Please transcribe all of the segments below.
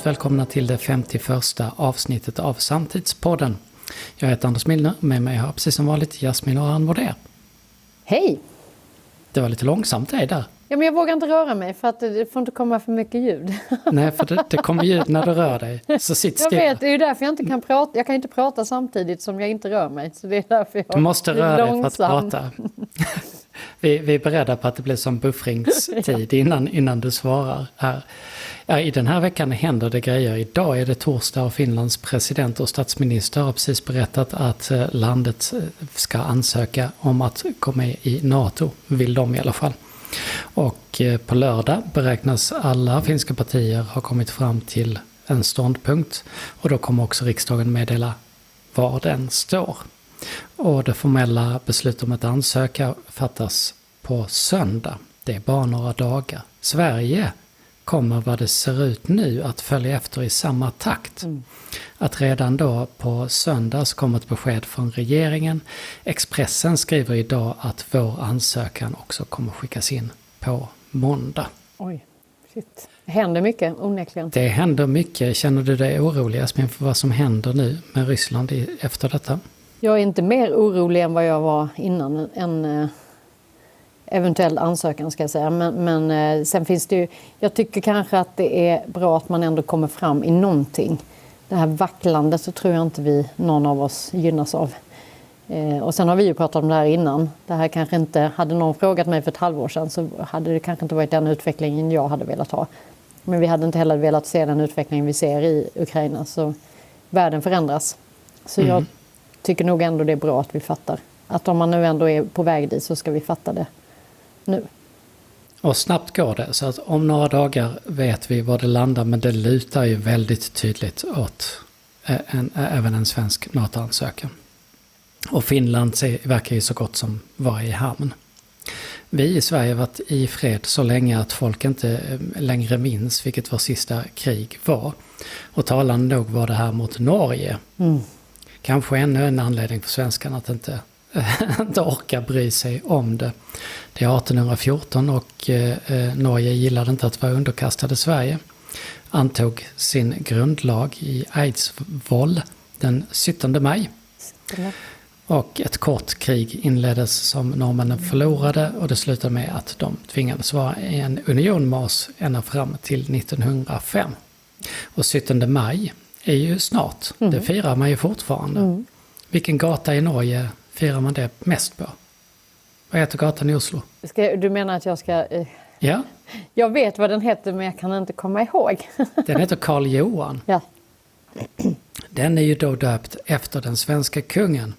varmt välkomna till det 51 avsnittet av Samtidspodden. Jag heter Anders Milner, med mig har jag precis som vanligt Jasmin Aran Moder. Hej! Det var lite långsamt det där. Ja, men jag vågar inte röra mig för att det får inte komma för mycket ljud. Nej, för det, det kommer ljud när du rör dig. Så sitt Jag stilla. vet, det är ju därför jag inte kan prata. Jag kan inte prata samtidigt som jag inte rör mig. Så det är därför jag Du måste röra dig för att prata. Vi, vi är beredda på att det blir som buffringstid innan, innan du svarar. Här. Ja, I den här veckan händer det grejer. Idag är det torsdag och Finlands president och statsminister har precis berättat att eh, landet eh, ska ansöka om att gå med i NATO. Vill de i alla fall. Och eh, på lördag beräknas alla finska partier ha kommit fram till en ståndpunkt. Och då kommer också riksdagen meddela var den står. Och det formella beslutet om att ansöka fattas på söndag. Det är bara några dagar. Sverige kommer vad det ser ut nu att följa efter i samma takt. Att redan då på söndag så kommer ett besked från regeringen. Expressen skriver idag att vår ansökan också kommer skickas in på måndag. Oj, shit. Det händer mycket, onekligen. Det händer mycket. Känner du dig orolig Jasmin för vad som händer nu med Ryssland efter detta? Jag är inte mer orolig än vad jag var innan en eh, eventuell ansökan ska jag säga. Men, men eh, sen finns det ju, jag tycker kanske att det är bra att man ändå kommer fram i någonting. Det här vacklandet så tror jag inte vi, någon av oss, gynnas av. Eh, och sen har vi ju pratat om det här innan. Det här kanske inte, hade någon frågat mig för ett halvår sedan så hade det kanske inte varit den utvecklingen jag hade velat ha. Men vi hade inte heller velat se den utvecklingen vi ser i Ukraina. Så världen förändras. Så jag tycker nog ändå det är bra att vi fattar. Att om man nu ändå är på väg dit så ska vi fatta det nu. Och snabbt går det, så att om några dagar vet vi var det landar, men det lutar ju väldigt tydligt åt en, även en svensk NATO-ansökan. Och Finland ser, verkar ju så gott som vara i hamn. Vi i Sverige har varit i fred så länge att folk inte längre minns vilket vårt sista krig var. Och talande nog var det här mot Norge. Kanske ännu en anledning för svenskarna att inte, inte orka bry sig om det. Det är 1814 och eh, eh, Norge gillade inte att vara underkastade Sverige. Antog sin grundlag i Eidsvoll den 17 maj. Och ett kort krig inleddes som norrmännen förlorade och det slutade med att de tvingades vara i en union med oss ända fram till 1905. Och 17 maj är ju snart, det firar man ju fortfarande. Vilken gata i Norge firar man det mest på? Vad heter gatan i Oslo? Ska, du menar att jag ska... eh, Ja, Jag vet vad den heter men jag kan inte komma ihåg. den heter Karl Johan. ja. Den är ju då döpt efter den svenska kungen.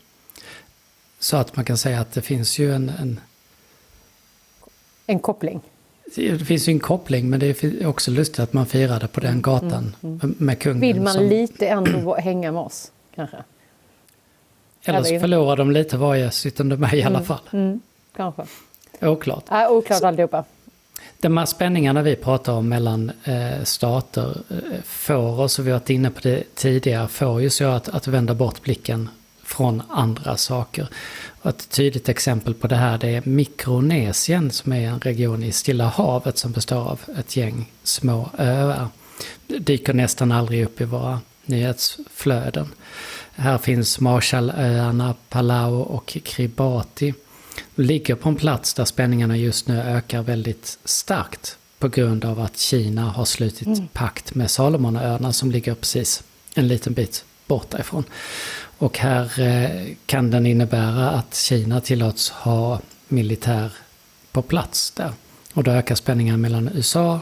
Så att man kan säga att det finns ju en, en En koppling. Det finns ju en koppling men det är också lustigt att man firade på den gatan med kungen. Vill man som, lite ändå hänga med oss kanske? Eller så förlorar de lite varje 17 maj i alla fall. Kanske. Oklart. Äh, oklart alltihopa. De här spänningarna vi pratar om mellan eh, stater eh, får oss, och vi har varit inne på det tidigare, får ju så att, att vända bort blicken från andra saker. Och ett tydligt exempel på det här det är Mikronesien som är en region i Stilla havet som består av ett gäng små öar. Det dyker nästan aldrig upp i våra nyhetsflöden. Här finns Marshallöarna, Palau och Kiribati. Ligger på en plats där spänningarna just nu ökar väldigt starkt på grund av att Kina har slutit pakt med Salomonöarna som ligger precis en liten bit bort därifrån. Och här eh, kan den innebära att Kina tillåts ha militär på plats där. Och då ökar spänningen mellan USA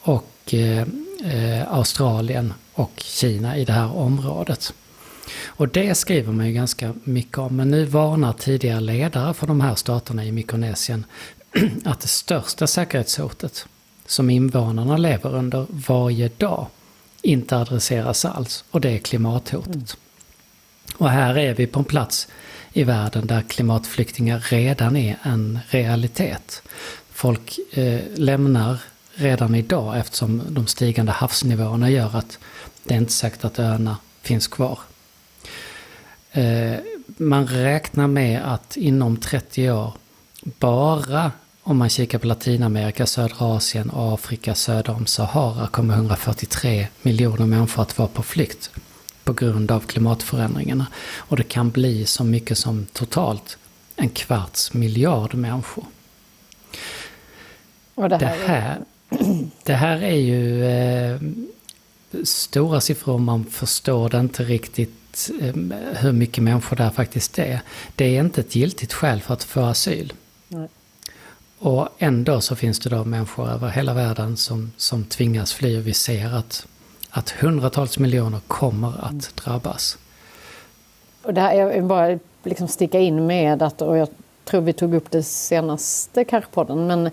och eh, eh, Australien och Kina i det här området. Och det skriver man ju ganska mycket om. Men nu varnar tidigare ledare för de här staterna i Mikronesien att det största säkerhetshotet som invånarna lever under varje dag inte adresseras alls. Och det är klimathotet. Och här är vi på en plats i världen där klimatflyktingar redan är en realitet. Folk eh, lämnar redan idag eftersom de stigande havsnivåerna gör att det är inte säkert att öarna finns kvar. Eh, man räknar med att inom 30 år bara om man kikar på Latinamerika, södra Asien, Afrika söder om Sahara kommer 143 miljoner människor att vara på flykt på grund av klimatförändringarna. Och det kan bli så mycket som totalt en kvarts miljard människor. Och det, här det, här, det här är ju eh, stora siffror man förstår det inte riktigt eh, hur mycket människor det faktiskt är. Det är inte ett giltigt skäl för att få asyl. Nej. Och ändå så finns det då människor över hela världen som, som tvingas fly och vi ser att, att hundratals miljoner kommer att drabbas. Och det här, jag vill bara liksom sticka in med att, och jag tror vi tog upp det senaste kanske podden, men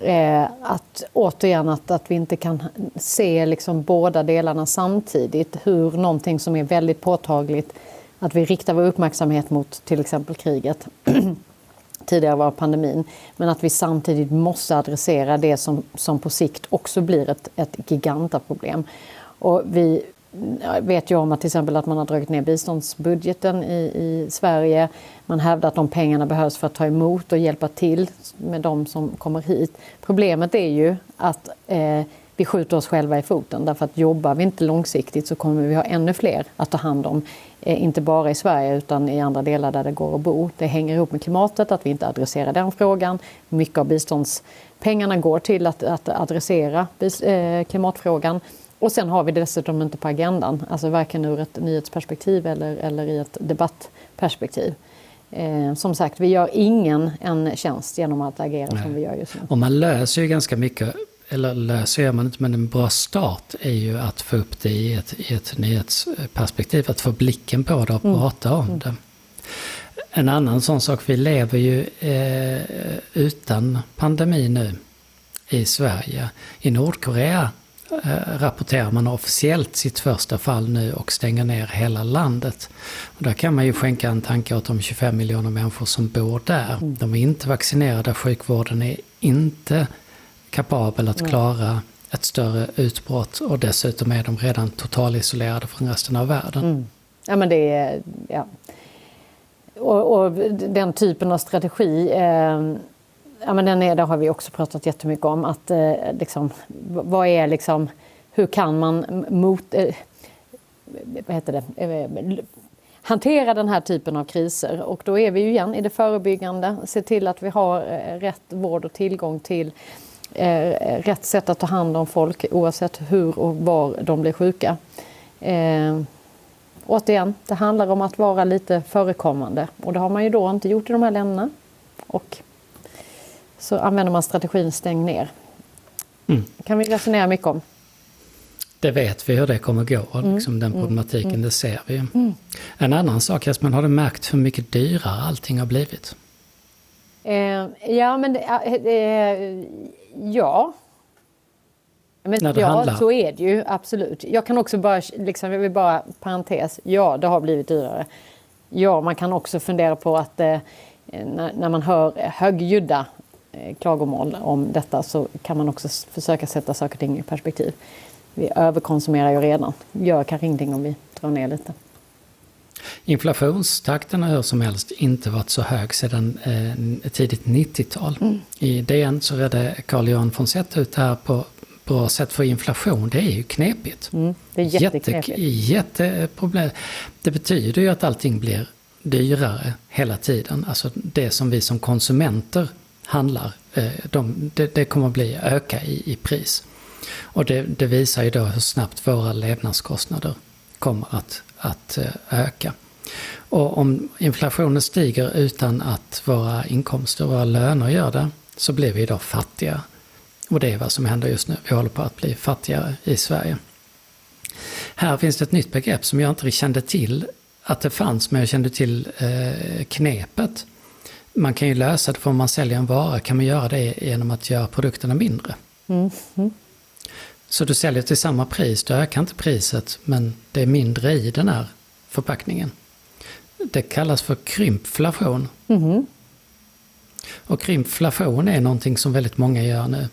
eh, att återigen att, att vi inte kan se liksom båda delarna samtidigt. Hur någonting som är väldigt påtagligt, att vi riktar vår uppmärksamhet mot till exempel kriget tidigare var pandemin. Men att vi samtidigt måste adressera det som, som på sikt också blir ett, ett gigantaproblem. Och vi vet ju om att till exempel att man har dragit ner biståndsbudgeten i, i Sverige. Man hävdar att de pengarna behövs för att ta emot och hjälpa till med de som kommer hit. Problemet är ju att eh, vi skjuter oss själva i foten därför att jobbar vi inte långsiktigt så kommer vi ha ännu fler att ta hand om. Eh, inte bara i Sverige utan i andra delar där det går att bo. Det hänger ihop med klimatet, att vi inte adresserar den frågan. Mycket av biståndspengarna går till att, att adressera eh, klimatfrågan. Och sen har vi det dessutom inte på agendan, alltså varken ur ett nyhetsperspektiv eller, eller i ett debattperspektiv. Eh, som sagt, vi gör ingen en tjänst genom att agera Nej. som vi gör just nu. Och man löser ju ganska mycket eller löser gör man inte, men en bra start är ju att få upp det i ett, i ett nyhetsperspektiv, att få blicken på det och mm. prata om mm. det. En annan sån sak, vi lever ju eh, utan pandemi nu i Sverige. I Nordkorea rapporterar man officiellt sitt första fall nu och stänger ner hela landet. Och där kan man ju skänka en tanke åt de 25 miljoner människor som bor där. Mm. De är inte vaccinerade, sjukvården är inte kapabel att klara ett större utbrott och dessutom är de redan totalisolerade från resten av världen. Mm. Ja men det är... Ja. Och, och den typen av strategi eh, Ja, men den är, det har vi också pratat jättemycket om. Att, eh, liksom, vad är liksom, hur kan man mot, eh, vad heter det, eh, hantera den här typen av kriser? Och då är vi ju igen i det förebyggande. Se till att vi har eh, rätt vård och tillgång till eh, rätt sätt att ta hand om folk oavsett hur och var de blir sjuka. Eh, återigen, det handlar om att vara lite förekommande och det har man ju då inte gjort i de här länderna. Och så använder man strategin stäng ner. Mm. Det kan vi resonera mycket om. Det vet vi hur det kommer gå, mm. liksom den mm. problematiken, mm. det ser vi. Mm. En annan sak, Jasmin, har du märkt hur mycket dyrare allting har blivit? Eh, ja, men det, eh, ja. Men, ja, handlar. så är det ju absolut. Jag kan också bara, liksom, jag vill bara parentes, ja det har blivit dyrare. Ja, man kan också fundera på att eh, när, när, man hör högljudda eh, klagomål om detta så kan man också försöka sätta saker och ting i perspektiv. Vi överkonsumerar ju redan. Gör kanske ingenting om vi drar ner lite. Inflationstakten har hur som helst inte varit så hög sedan eh, tidigt 90-tal. Mm. I DN så redde Carl Johan von Sett ut det här på bra sätt för inflation. Det är ju knepigt. Mm, det är jätteknepigt. Jätte, jätteproblem. Det betyder ju att allting blir dyrare hela tiden. Alltså det som vi som konsumenter handlar, eh, de, det, det, kommer att bli öka i, i pris. Och det, det, visar ju då hur snabbt våra levnadskostnader kommer att att eh, öka. Och om inflationen stiger utan att våra inkomster och våra löner gör det så blir vi då fattiga. Och det är vad som händer just nu. Vi håller på att bli fattigare i Sverige. Här finns det ett nytt begrepp som jag inte kände till att det fanns, men jag kände till eh, knepet. Man kan ju lösa det, för om man säljer en vara kan man göra det genom att göra produkterna mindre. Mm. Mm. Så du säljer till samma pris, du ökar inte priset men det är mindre i den här förpackningen. Det kallas för krympflation. Mm. Och krympflation är någonting som väldigt många gör nu.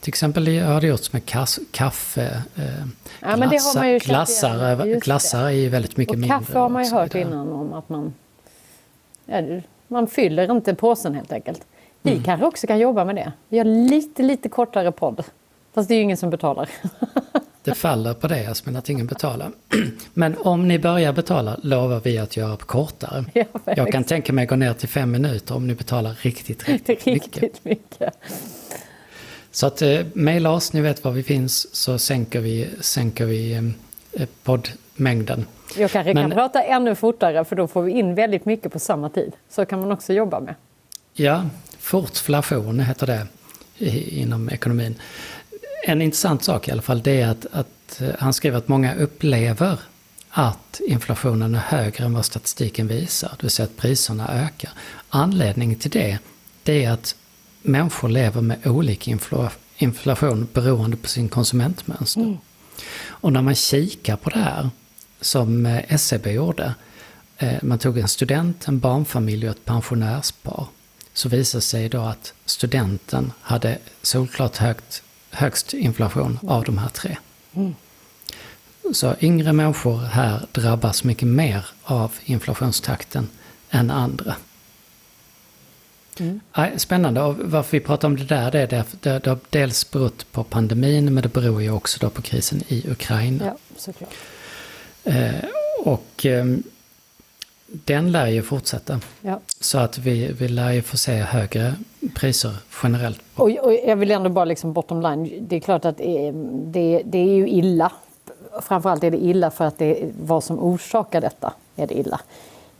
Till exempel har det gjorts med kaffe, eh, ja, glassar, glassar, glassar är ju väldigt mycket och mindre. Kaffe har man ju hört innan om att man, ja, man fyller inte påsen helt enkelt. Vi mm. kanske också kan jobba med det. Vi gör lite, lite kortare podd. Fast det är ju ingen som betalar. Det faller på det, Jasmin, att ingen betalar. Men om ni börjar betala lovar vi att göra kortare. Ja, jag kan tänka mig att gå ner till fem minuter om ni betalar riktigt, riktigt, riktigt mycket. Så att eh, mejla oss, ni vet var vi finns, så sänker vi, sänker vi eh, poddmängden. Jag kanske Men, kan prata ännu fortare för då får vi in väldigt mycket på samma tid. Så kan man också jobba med. Ja, fortflation heter det inom ekonomin. En intressant sak i alla fall det är att, att eh, han skriver att många upplever att inflationen är högre än vad statistiken visar. Det vill säga att priserna ökar. Anledningen till det, det är att människor lever med olika inflation beroende på sin konsumentmönster. Mm. Och när man kikar på det här, som eh, e gjorde, eh, man tog en student, en barnfamilj och ett pensionärspar, så visade sig då att studenten hade solklart högt, högst inflation av de här tre. Mm. Så yngre människor här drabbas mycket mer av inflationstakten än andra. Mm. Spännande. Och varför vi pratar om det där det är det, det har dels berott på pandemin men det beror ju också då på krisen i Ukraina. Ja, såklart. Eh, och eh, den lär ju fortsätta. Ja. Så att vi, vi lär ju få se högre priser generellt. Och, och jag vill ändå bara liksom bottom line. Det är klart att det, det, det är ju illa. Framförallt är det illa för att det vad som orsakar detta är det illa.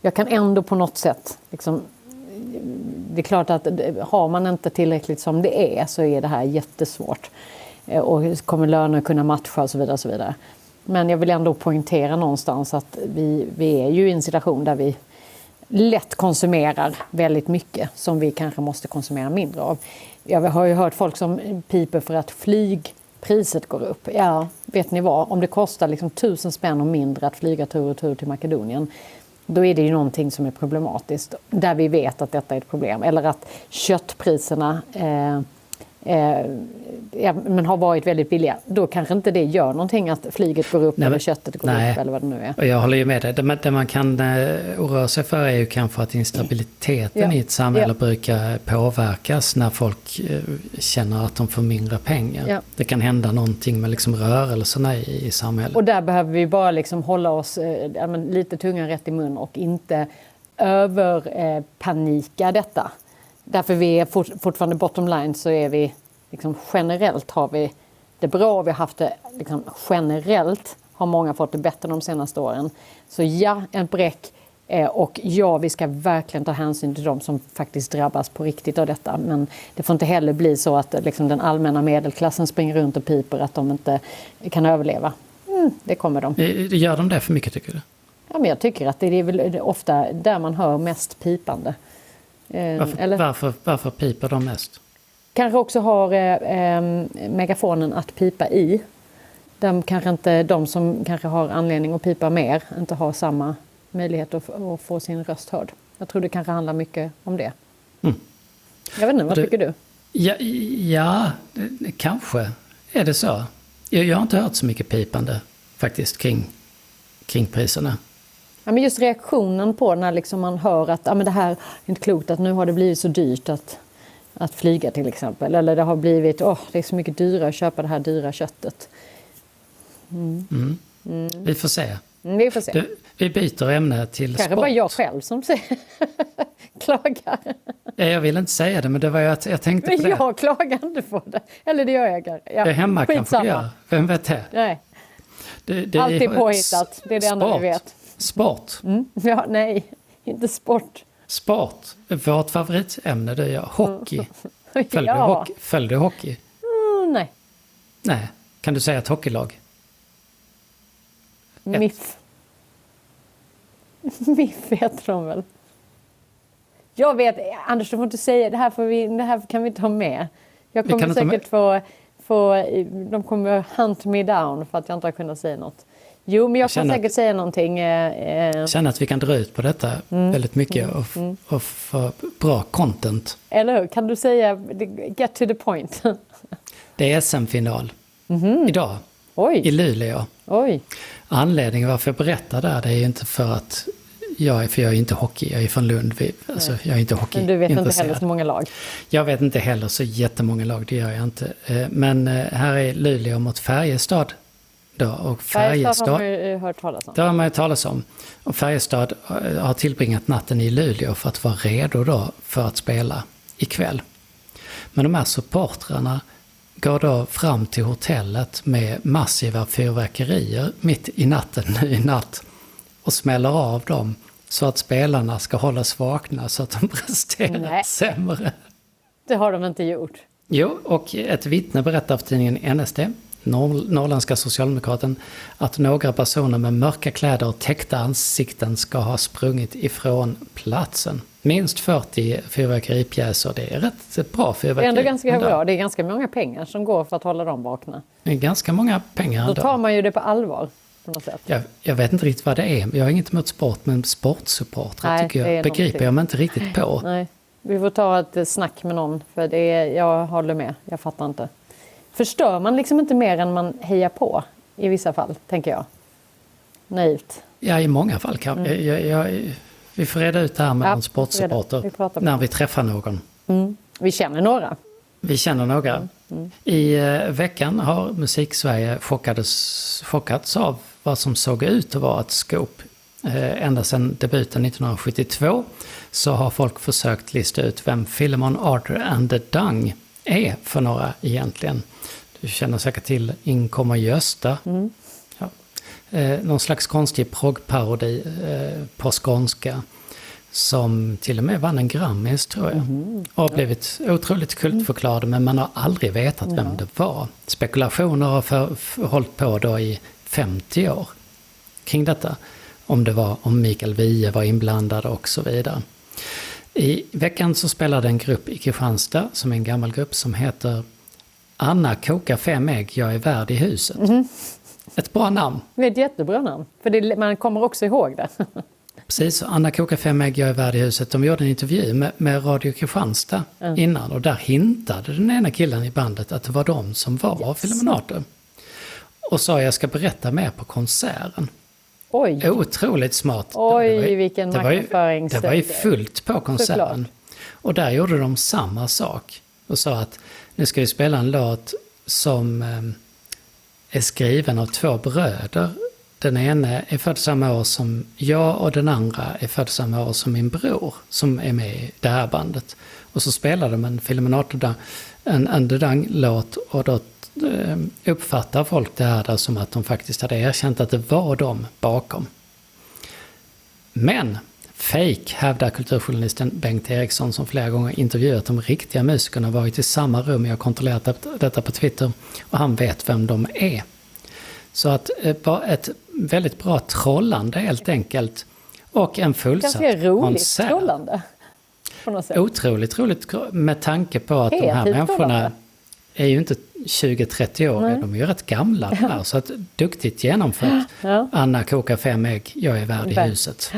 Jag kan ändå på något sätt liksom det är klart att har man inte tillräckligt som det är så är det här jättesvårt. Eh, och kommer löner kunna matcha och så vidare. Och så vidare. Men jag vill ändå poängtera någonstans att vi, vi är ju i en situation där vi lätt konsumerar väldigt mycket som vi kanske måste konsumera mindre av. Jag har ju hört folk som piper för att flygpriset går upp. Ja, vet ni vad? Om det kostar liksom tusen spänn och mindre att flyga tur och tur till Makedonien då är det ju någonting som är problematiskt. Där vi vet att detta är ett problem. Eller att köttpriserna eh, eh, ja, men har varit väldigt billiga, då kanske inte det gör någonting att flyget går upp nej, eller köttet går nej. upp eller vad det nu är. Och jag håller ju med dig. Det, det man kan eh, oroa sig för är ju kanske att instabiliteten ja. i ett samhälle ja. brukar påverkas när folk eh, känner att de får mindre pengar. Ja. Det kan hända någonting med liksom rörelserna i, i samhället. Och där behöver vi bara liksom hålla oss men, lite tungan rätt i mun och inte överpanika eh, detta. Därför vi är fort, fortfarande bottom line så är vi liksom generellt har vi det bra. Vi har haft det liksom, generellt har många fått det bättre de senaste åren. Så ja, en bräck. Eh, och ja, vi ska verkligen ta hänsyn till de som faktiskt drabbas på riktigt av detta. Men det får inte heller bli så att liksom, den allmänna medelklassen springer runt och piper att de inte kan överleva. Mm, det kommer de. Gör de det för mycket tycker du? Ja, men jag tycker att det är väl ofta där man hör mest pipande. Eh, varför, eller? Varför, varför piper de mest? Kanske också har eh, megafonen att pipa i. De, kanske inte, de som kanske har anledning att pipa mer inte har samma möjlighet att, att få sin röst hörd. Jag tror det kanske handlar mycket om det. Mm. Jag vet inte, vad det, tycker du? Ja, ja kanske är det så. Jag, jag har inte hört så mycket pipande faktiskt kring, kring priserna. Ja, men just reaktionen på när liksom man hör att ja, men det här är inte klokt, att nu har det blivit så dyrt att, att flyga till exempel. Eller det har blivit, åh, det är så mycket dyrare att köpa det här dyra köttet. Mm. Mm. Mm. Vi får se. Mm, vi får se. Du, vi byter ämne till Kanske sport. Kanske bara jag själv som klagar. Ja, jag vill inte säga det, men det var jag, jag tänkte på det. Jag klagar inte på det. Eller det gör jag. Ja, ja hemma kanske du gör. Vem vet det? Nej. Det, det Allt är påhittat. Det är det enda vi vet. Sport? Mm. Ja, nej, inte sport. Sport? Vårt favoritämne det är hockey. Följer, ja. hockey? Följer du hockey? Mm, nej. Nej. Kan du säga ett hockeylag? MIF. MIF heter de väl? Jag vet, Anders du får inte säga det här, får vi, det här kan vi inte ha med. Jag kommer säkert få, få, de kommer hunt me down för att jag inte har kunnat säga något. Jo, men jag, jag kan säkert att, säga någonting. Eh, jag känner att vi kan dra ut på detta mm, väldigt mycket mm, och, mm. och få bra content. Eller hur? Kan du säga, get to the point? det är SM-final mm-hmm. idag. Oj. I Luleå. Oj. Anledningen varför jag berättar det här, det är ju inte för att jag är, för jag är inte hockey, jag är från Lund. Alltså, jag är inte hockey Men du vet inte heller så många lag? Jag vet inte heller så jättemånga lag, det gör jag inte. Eh, men eh, här är Luleå mot Färjestad. Då, och Färjestad, har man ju hört talas om. Det har man ju talas om. Och Färjestad eh, har tillbringat natten i Luleå för att vara redo då för att spela ikväll. Men de här supportrarna går då fram till hotellet med massiva fyrverkerier mitt i natten nu i natt och smäller av dem så att spelarna ska hållas vakna så att de presterar Nej. sämre. Det har de inte gjort. Jo, och ett vittne berättar för tidningen NSD, Norrländska Socialdemokraten, att några personer med mörka kläder och täckta ansikten ska ha sprungit ifrån platsen. Minst 40 fyrverkeripjäser, det är rätt bra fyrverkeri. Det är ändå ganska bra, det är ganska många pengar som går för att hålla dem vakna. Det är ganska många pengar ändå. Då tar man ju det på allvar. Jag, jag, vet inte riktigt vad det är. Jag har inget emot sport, men sportsupportrar tycker jag begriper någonting. jag mig inte riktigt på. Nej. Vi får ta ett snack med någon, för det är, jag håller med. Jag fattar inte. Förstör man liksom inte mer än man hejar på i vissa fall, tänker jag. Naivt. Ja, i många fall kan mm. jag, jag, Vi får reda ut det här med ja, någon sportsupporter när vi träffar någon. Mm. Vi känner några. Vi känner några. Mm. Mm. I eh, veckan har Musiksverige chockades, chockats av vad som såg ut att vara ett scoop. Eh, ända sedan debuten 1972 så har folk försökt lista ut vem Philemon Arthur and the Dung är för några egentligen. Du känner säkert till Inkommer Gösta. Mm. Ja. Eh, någon slags konstig proggparodi eh, på skånska. Som till och med vann en Grammis tror jag. Mm. Och har blivit otroligt kultförklarad men man har aldrig vetat vem det var. Spekulationer har för, för, hållit på då i 50 år kring detta. Om det var, om Mikael Wiehe var inblandad och så vidare. I veckan så spelade en grupp i Kristianstad, som är en gammal grupp, som heter Anna kokar fem ägg, jag är värd i huset. Mm. Ett bra namn. Det är ett jättebra namn, för det, man kommer också ihåg det. Precis, Anna kokar fem ägg, jag är värd i huset. De gjorde en intervju med, med Radio Kristianstad mm. innan och där hintade den ena killen i bandet att det var de som var yes. Filminator. Och sa jag ska berätta mer på konserten. Oj! Otroligt smart. Oj, det var, vilken det var, det var ju fullt på konserten. Och där gjorde de samma sak. Och sa att nu ska vi spela en låt som eh, är skriven av två bröder. Den ena är född samma år som jag och den andra är född samma år som min bror som är med i det här bandet. Och så spelade de en Filminator en Underdang-låt och då uppfattar folk det här som att de faktiskt hade erkänt att det var de bakom. Men fake hävdar kulturjournalisten Bengt Eriksson som flera gånger intervjuat de riktiga musikerna varit i samma rum. Jag har kontrollerat detta på Twitter och han vet vem de är. Så att eh, ett väldigt bra trollande helt enkelt. Och en fullsatt. Ganska roligt konsert. trollande. Otroligt roligt med tanke på att Kreativt de här människorna trollande är ju inte 20-30 år, Nej. de är ju rätt gamla här. Så att, duktigt genomfört. Ja. Anna kokar fem ägg, jag är värd i huset.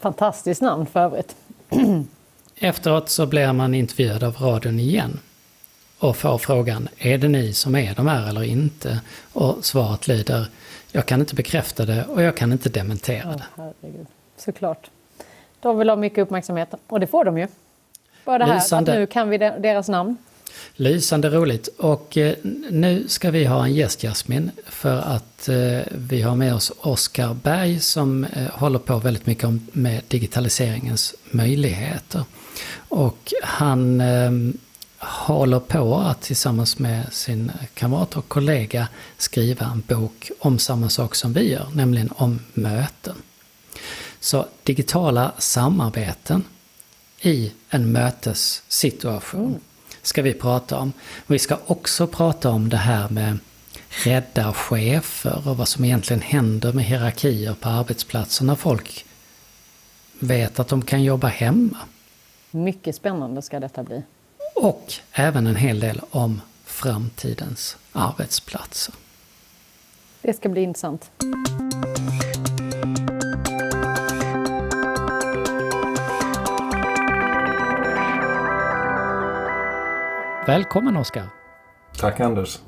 Fantastiskt namn för övrigt. Efteråt så blir man intervjuad av radion igen. Och får frågan, är det ni som är de här eller inte? Och svaret lyder, jag kan inte bekräfta det och jag kan inte dementera det. Oh, Såklart. De vill ha mycket uppmärksamhet och det får de ju. Bara det här Lysande. att nu kan vi deras namn. Lysande roligt. Och eh, nu ska vi ha en gäst Jasmin. För att eh, vi har med oss Oskar Berg som eh, håller på väldigt mycket med digitaliseringens möjligheter. Och han ehm, håller på att tillsammans med sin kamrat och kollega skriva en bok om samma sak som vi gör, nämligen om möten. Så digitala samarbeten i en mötessituation. Ska vi prata om. Vi ska också prata om det här med rädda chefer och vad som egentligen händer med hierarkier på arbetsplatser när folk vet att de kan jobba hemma. Mycket spännande ska detta bli. Och även en hel del om framtidens arbetsplatser. Det ska bli intressant. Välkommen Oskar! Tack Anders!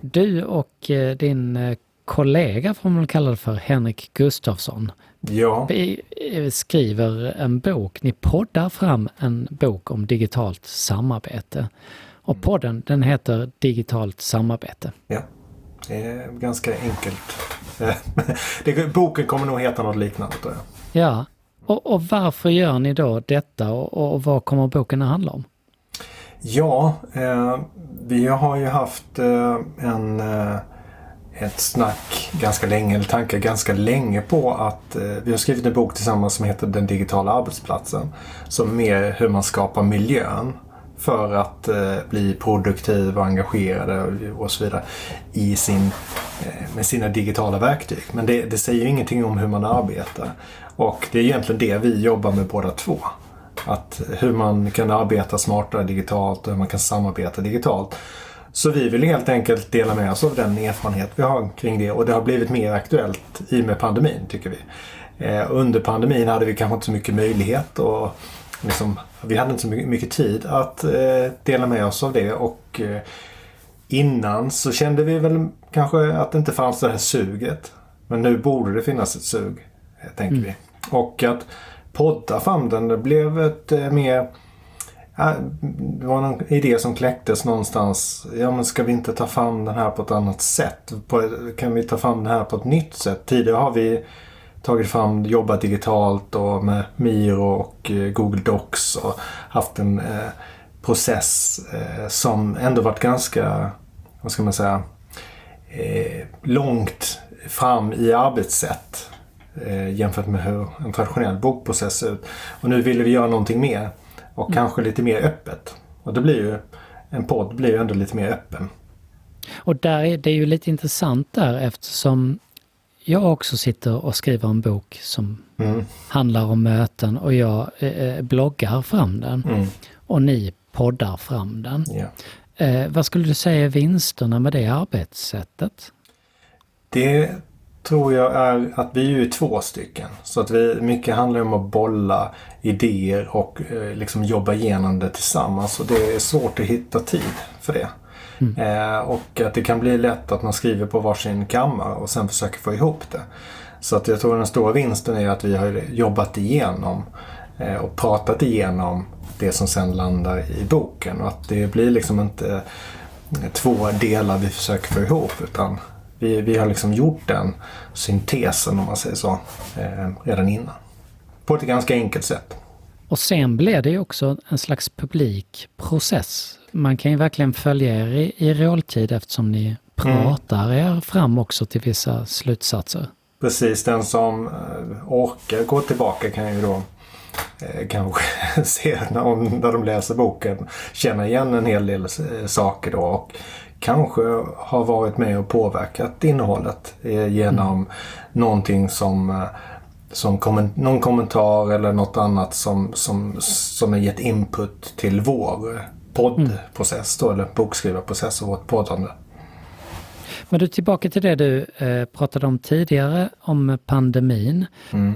Du och eh, din eh, kollega, får man väl kalla det för, Henrik Gustafsson, Ja, vi skriver en bok, ni poddar fram en bok om digitalt samarbete. Och podden den heter Digitalt samarbete. ja. Det är ganska enkelt. boken kommer nog heta något liknande tror jag. Ja, och, och varför gör ni då detta och, och vad kommer boken att handla om? Ja, eh, vi har ju haft eh, en, eh, ett snack ganska länge, eller tankar ganska länge på att eh, vi har skrivit en bok tillsammans som heter Den digitala arbetsplatsen. Som är mer hur man skapar miljön för att eh, bli produktiv och engagerade och, så vidare i sin, eh, med sina digitala verktyg. Men det, det säger ju ingenting om hur man arbetar. Och det är egentligen det vi jobbar med båda två. Att hur man kan arbeta smartare digitalt och hur man kan samarbeta digitalt. Så vi vill helt enkelt dela med oss av den erfarenhet vi har kring det och det har blivit mer aktuellt i och med pandemin tycker vi. Eh, under pandemin hade vi kanske inte så mycket möjlighet och liksom, vi hade inte så mycket, tid att eh, dela med oss av det och eh, innan så kände vi väl kanske att det inte fanns det här suget. Men nu borde det finnas ett sug, tänker vi. Och att podda fram den, det blev ett eh, mer Ja, det var någon idé som kläcktes någonstans. Ja, men ska vi inte ta fram den här på ett annat sätt? På, kan vi ta fram den här på ett nytt sätt? Tidigare har vi tagit fram, jobbat digitalt och med Miro och eh, Google Docs och haft en eh, process eh, som ändå varit ganska, vad ska man säga, eh, långt fram i arbetssätt eh, jämfört med hur en traditionell bokprocess ser ut. Och nu ville vi göra någonting mer och Mm. kanske lite mer öppet. Och det blir ju, en podd blir ju ändå lite mer öppen. Och där är det är ju lite intressant där eftersom jag också sitter och skriver en bok som Mm. handlar om möten och jag eh, bloggar fram den. Mm. Och ni poddar fram den. Ja. Eh, vad skulle du säga är vinsterna med det arbetssättet? Det tror jag är att vi är ju två stycken. Så att vi, mycket handlar om att bolla idéer och eh, liksom jobba igenom det tillsammans. Och det är svårt att hitta tid för det. Eh, och att det kan bli lätt att man skriver på varsin kammare och sen försöker få ihop det. Så att jag tror den stora vinsten är att vi har jobbat igenom eh, och pratat igenom det som sen landar i boken. Och att det blir liksom inte eh, två delar vi försöker få ihop utan vi, vi har liksom gjort den syntesen om man säger så eh, redan innan. På ett ganska enkelt sätt. Och sen blir det ju också en slags publik process. Man kan ju verkligen följa er i, i realtid eftersom ni pratar er fram också till vissa slutsatser. Precis, den som eh, orkar gå tillbaka kan ju då eh, kanske se när, de, när de läser boken känna igen en hel del eh, saker då och kanske har varit med och påverkat innehållet eh, genom någonting som eh, som kommen, någon kommentar eller något annat som, som, som har gett input till vår poddprocess då, eller bokskrivarprocess och vårt poddande. Men du, tillbaka till det du eh, pratade om tidigare, om pandemin.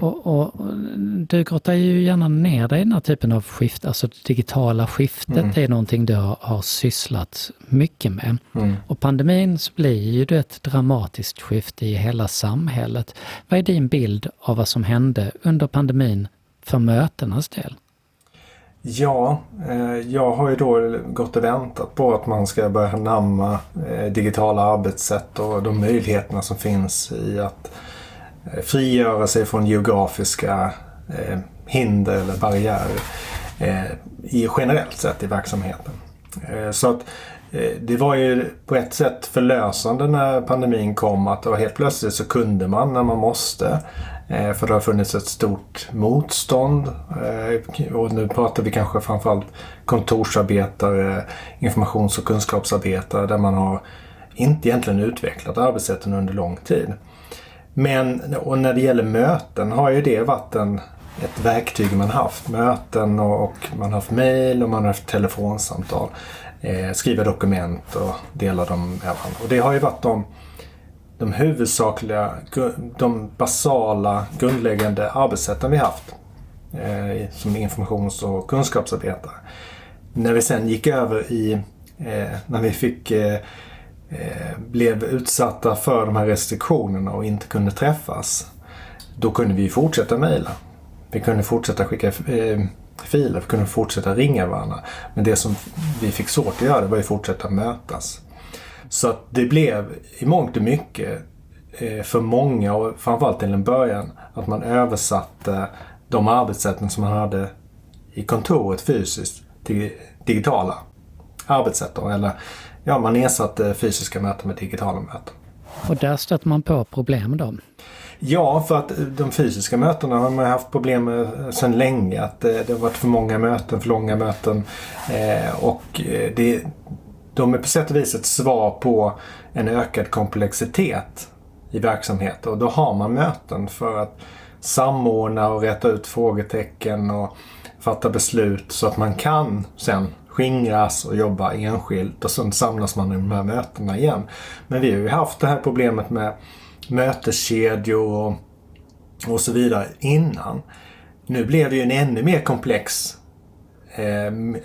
Och, och, och du grottar ju gärna ner dig i den här typen av skift, alltså det digitala skiftet är någonting du har, har sysslat mycket med. Och pandemin så blir ju det ett dramatiskt skifte i hela samhället. Vad är din bild av vad som hände under pandemin för mötenas del? Ja, eh, jag har ju då gått och väntat på att man ska börja namna eh, digitala arbetssätt och de möjligheterna som finns i att eh, frigöra sig från geografiska hinder eller barriärer i, generellt sett i verksamheten. Så att det var ju på ett sätt förlösande när pandemin kom att helt plötsligt så kunde man när man måste. Eh, För det har funnits ett stort motstånd. eh, Och nu pratar vi kanske framförallt kontorsarbetare, informations och kunskapsarbetare där man har inte egentligen utvecklat arbetssätten under lång tid. Men och när det gäller möten har ju det varit en, ett verktyg man haft. Möten och, och man har haft mejl och man har haft telefonsamtal. Eh, skriva dokument och dela dem med varandra. Och det har ju varit de, de huvudsakliga, de basala, grundläggande arbetssätten vi haft. Eh, som informations och kunskapsarbetare. När vi sen gick över i, eh, när vi fick eh, eh, blev utsatta för de här restriktionerna och inte kunde träffas. Då kunde vi fortsätta mejla. Vi kunde fortsätta skicka eh, filer, vi kunde fortsätta ringa varandra. Men det som vi fick svårt att göra det var att fortsätta mötas. Så att det blev i mångt och mycket eh, för många och framförallt till en början att man översatte de arbetssätten som man hade i kontoret fysiskt till digitala arbetssätt. Eller ja, man ersatte fysiska möten med digitala möten. Och där stöter man på problem då? Ja, för att de fysiska mötena har man haft problem med sedan länge. Att eh, det har varit för många möten, för långa möten. Eh, och eh, det, de är på sätt och vis ett svar på en ökad komplexitet i verksamheten. Och då har man möten för att samordna och rätta ut frågetecken och fatta beslut så att man kan sen skingras och jobba enskilt och sen samlas man i de här mötena igen. Men vi har ju haft det här problemet med möteskedjor och, och så vidare innan. Nu blev det ju en ännu mer komplex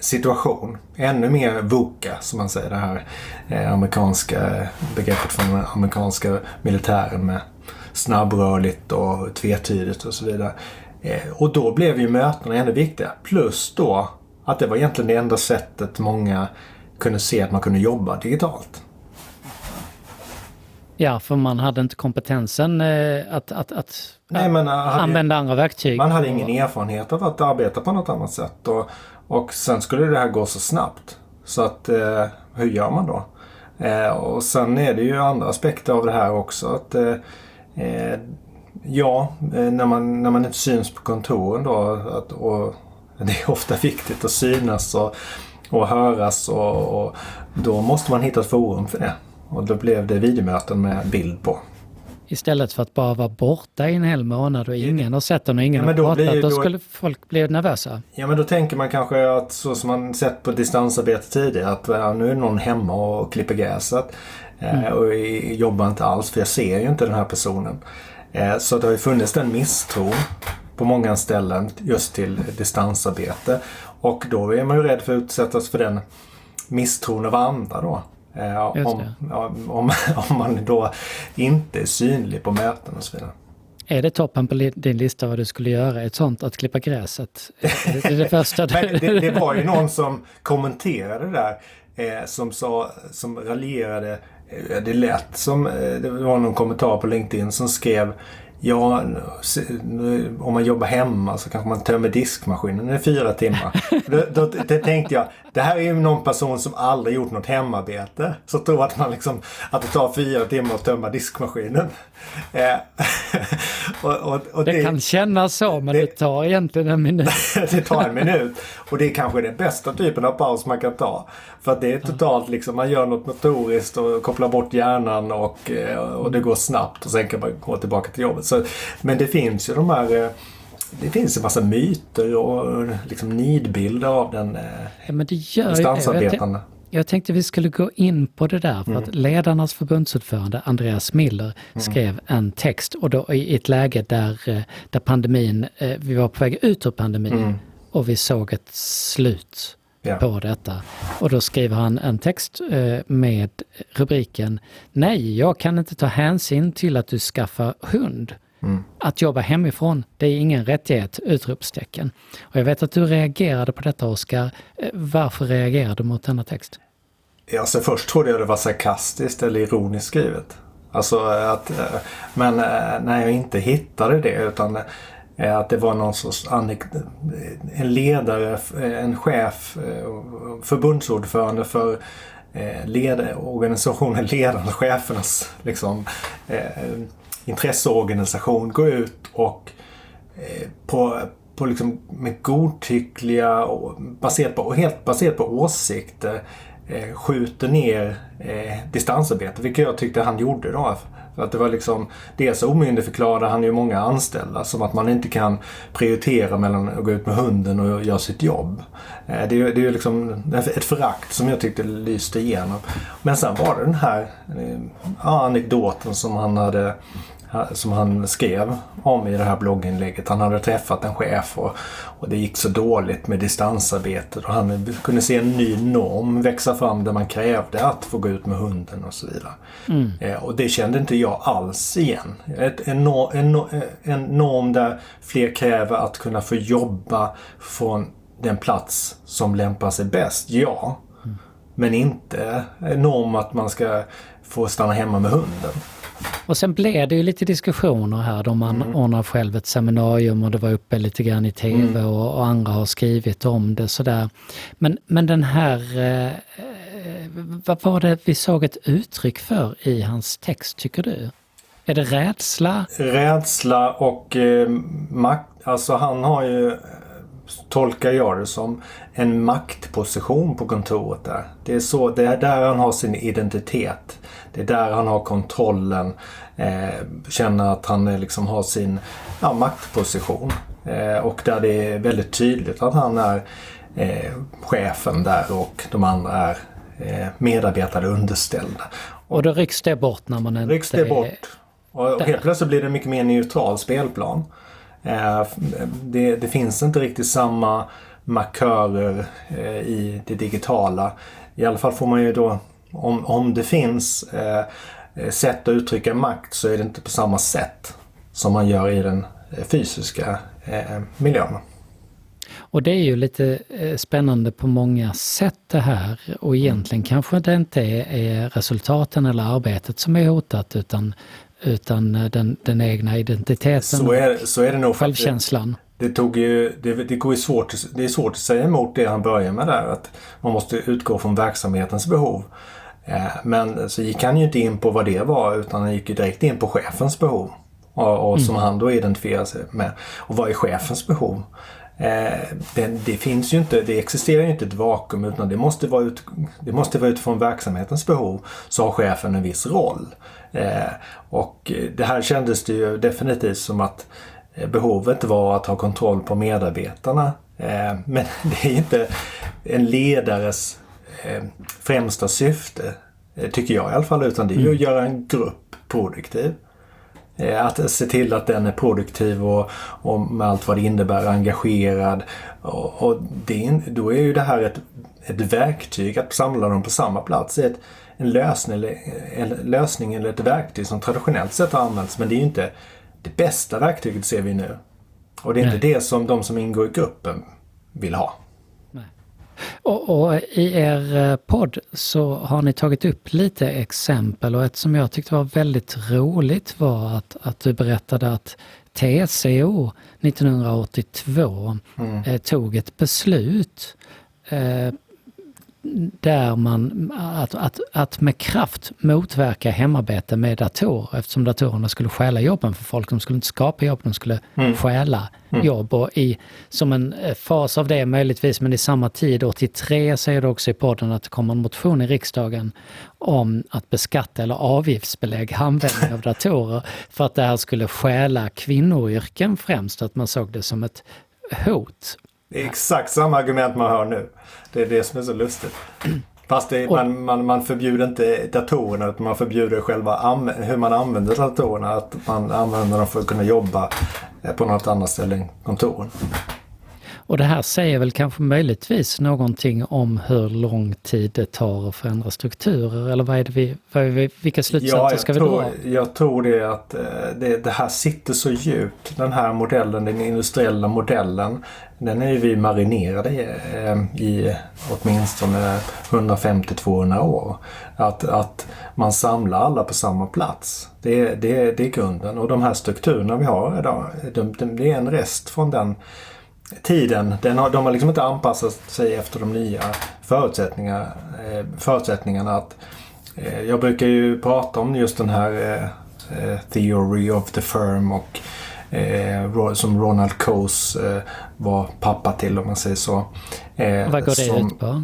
situation. Ännu mer VUCA som man säger, det här eh, amerikanska begreppet från den amerikanska militären med snabbrörligt och tvetydigt och så vidare. Eh, och då blev ju mötena ännu viktigare. Plus då att det var egentligen det enda sättet många kunde se att man kunde jobba digitalt. Ja, för man hade inte kompetensen eh, att, att, att Nej, uh, använda andra verktyg. Man hade ingen erfarenhet av att arbeta på något annat sätt. Och, och sen skulle det här gå så snabbt. Så att eh, hur gör man då? Eh, och sen är det ju andra aspekter av det här också. Att, eh, eh ja, eh, när man, när man inte syns på kontoren då. Att, och det är ofta viktigt att synas och, och höras och, och då måste man hitta ett forum för det. Och då blev det videomöten med bild på. Istället för att bara vara borta i en hel månad och ingen har sett den och ingen ja, har pratat, blir, då, då, skulle folk bli nervösa. Ja men då tänker man kanske att så som man sett på distansarbete tidigare att ja, nu är någon hemma och klipper gräset. Eh, mm. och jobbar inte alls för jag ser ju inte den här personen. Eh, så det har ju funnits den misstron på många ställen just till distansarbete. Och då är man ju rädd för att utsättas för den misstron av andra då. Eh, om, om, om man då inte är synlig på möten och så vidare. Är det toppen på din lista vad du skulle göra? Ett sånt att klippa gräset? Det är det första du... Men det, det, var ju någon som kommenterade där. Eh, som sa, som raljerade. Eh, det lät som, eh, det var någon kommentar på LinkedIn som skrev Ja, om man jobbar hemma så kanske man tömmer diskmaskinen i fyra timmar. då, då, då, tänkte jag, det här är ju någon person som aldrig gjort något hemarbete. Så tror att man liksom, att det tar fyra timmar att tömma diskmaskinen. Eh, och, och, och det, det, kan kännas så, men det, det, tar egentligen en minut. det tar en minut. Och det är kanske den bästa typen av paus man kan ta. För att det är totalt liksom, man gör något motoriskt och kopplar bort hjärnan och, eh, och det går snabbt och sen kan man gå tillbaka till jobbet. Så, men det finns ju de här eh, det finns en massa myter och liksom nidbilder av den ja, men det gör distansarbetande. Jag, tänkte vi skulle gå in på det där för mm. att ledarnas förbundsordförande Andreas Miller mm. skrev en text och då i ett läge där, eh, där pandemin, vi var på väg ut ur pandemin mm. och vi såg ett slut ja. på detta. Och då skriver han en text eh, med rubriken Nej, jag kan inte ta hänsyn till att du skaffar hund. Mm. Att jobba hemifrån, det är ingen rättighet! Utropstecken. Och jag vet att du reagerade på detta Oskar. Eh, varför reagerade du mot denna text? Alltså först trodde jag det var sarkastiskt eller ironiskt skrivet. Alltså att, eh, men eh, när jag inte hittade det utan att det var någon sorts en ledare, en chef, förbundsordförande för led, organisationen Ledarna, chefernas liksom, eh, intresseorganisation gå ut och eh, på, på liksom med godtyckliga och baserat på, och helt baserat på åsikter eh, skjuter ner eh, distansarbete, vilket jag tyckte han gjorde då. För att det var liksom, dels omyndigförklarade han ju många anställda som att man inte kan prioritera mellan att gå ut med hunden och göra sitt jobb. Eh, det är ju det är liksom ett förakt som jag tyckte lyste igenom. Men sen var det den här ja, anekdoten som han hade som han skrev om i det här blogginlägget. Han hade träffat en chef och, och det gick så dåligt med distansarbetet och han kunde se en ny norm växa fram där man krävde att få gå ut med hunden och så vidare. Mm. Eh, och det kände inte jag alls igen. Ett, en, en, en norm där fler kräver att kunna få jobba från den plats som lämpar sig bäst, ja. Mm. Men inte en norm att man ska få stanna hemma med hunden. Och sen blev det ju lite diskussioner här då man mm. ordnar själv ett seminarium och det var uppe lite grann i TV mm. och, och, andra har skrivit om det sådär. Men, men den här, eh, vad var det vi såg ett uttryck för i hans text tycker du? Är det rädsla? Rädsla och eh, makt. Alltså han har ju tolkar jag det som, en maktposition på kontoret där. Det är, så, det är där han har sin identitet. Det är där han har kontrollen. Eh, känner att han liksom har sin ja, maktposition. Eh, och där det är väldigt tydligt att han är eh, chefen där och de andra är eh, medarbetare underställda. Och då rycks det bort när man inte rycks det bort. Och, och helt plötsligt blir det en mycket mer neutral spelplan. Eh, det, det, finns inte riktigt samma markörer eh, i det digitala. I alla fall får man ju då, om, om det finns eh, sätt att uttrycka makt så är det inte på samma sätt som man gör i den fysiska miljön. Och det är ju lite spännande på många sätt det här och egentligen kanske det inte är resultaten eller arbetet som är hotat utan utan eh, den, den egna identiteten. Så är, så är det nog. Självkänslan. Det, det, tog ju, det, det, går ju svårt, det är svårt att säga emot det han börjar med där. Att man måste utgå från verksamhetens behov. Eh, men så gick han ju inte in på vad det var utan han gick ju direkt in på chefens behov. Och, och som mm. han då identifierar sig med. Och vad är chefens behov? Eh, det, det, finns ju inte, det existerar ju inte ett vakuum utan det måste vara, ut, det måste vara utifrån verksamhetens behov så har chefen en viss roll. Eh, och det här kändes det ju definitivt som att eh, behovet var att ha kontroll på medarbetarna. Men det är inte en ledares främsta syfte, tycker jag i alla fall, utan det är ju att mm. göra en grupp produktiv. Att se till att den är produktiv och, och med allt vad det innebär engagerad. Och, och det, då är ju det här ett, ett verktyg att samla dem på samma plats. Ett, en lösning eller, en lösning eller ett verktyg som traditionellt sett har använts. Men det är ju inte det bästa verktyget ser vi nu. Och det är Nej. inte det som de som ingår i gruppen vill ha. Och, och, i er eh, podd så har ni tagit upp lite exempel och ett som jag tyckte var väldigt roligt var att, att du berättade att TCO 1982 mm. eh, tog ett beslut eh, där man, att, att, att med kraft motverka hemarbete med datorer eftersom datorerna skulle stjäla jobben för folk. De skulle inte skapa jobb, de skulle mm. stjäla mm. jobb. Och i, som en eh, fas av det möjligtvis, men i samma tid, 83, säger du också i podden att det kommer en motion i riksdagen om att beskatta eller avgiftsbelägga användning av datorer för att det här skulle stjäla kvinnoyrken främst, att man såg det som ett hot det är exakt samma argument man hör nu. Det är det som är så lustigt. Fast det, man, man, man förbjuder inte datorerna utan man förbjuder själva hur man använder datorerna. Att man använder dem för att kunna jobba eh, på något annat ställe än kontoren. Och det här säger väl kanske möjligtvis någonting om hur lång tid det tar att förändra strukturer eller vad är det vi, vad är vi, vilka slutsatser ja, ska vi dra? Jag tror det att eh, det, det, här sitter så djupt. Den här modellen, den industriella modellen, den är ju vi marinerade i, eh, i åtminstone 150-200 år. Att, att man samlar alla på samma plats. Det, det, det är grunden. Och de här strukturerna vi har idag, de, de, det är en rest från den tiden, den har, de har liksom inte anpassat sig efter de nya förutsättningar, eh, förutsättningarna. Att, eh, jag brukar ju prata om just den här eh, eh Theory of the Firm och eh, som Ronald Coase eh, var pappa till om man säger så. Vad går det som, ut på?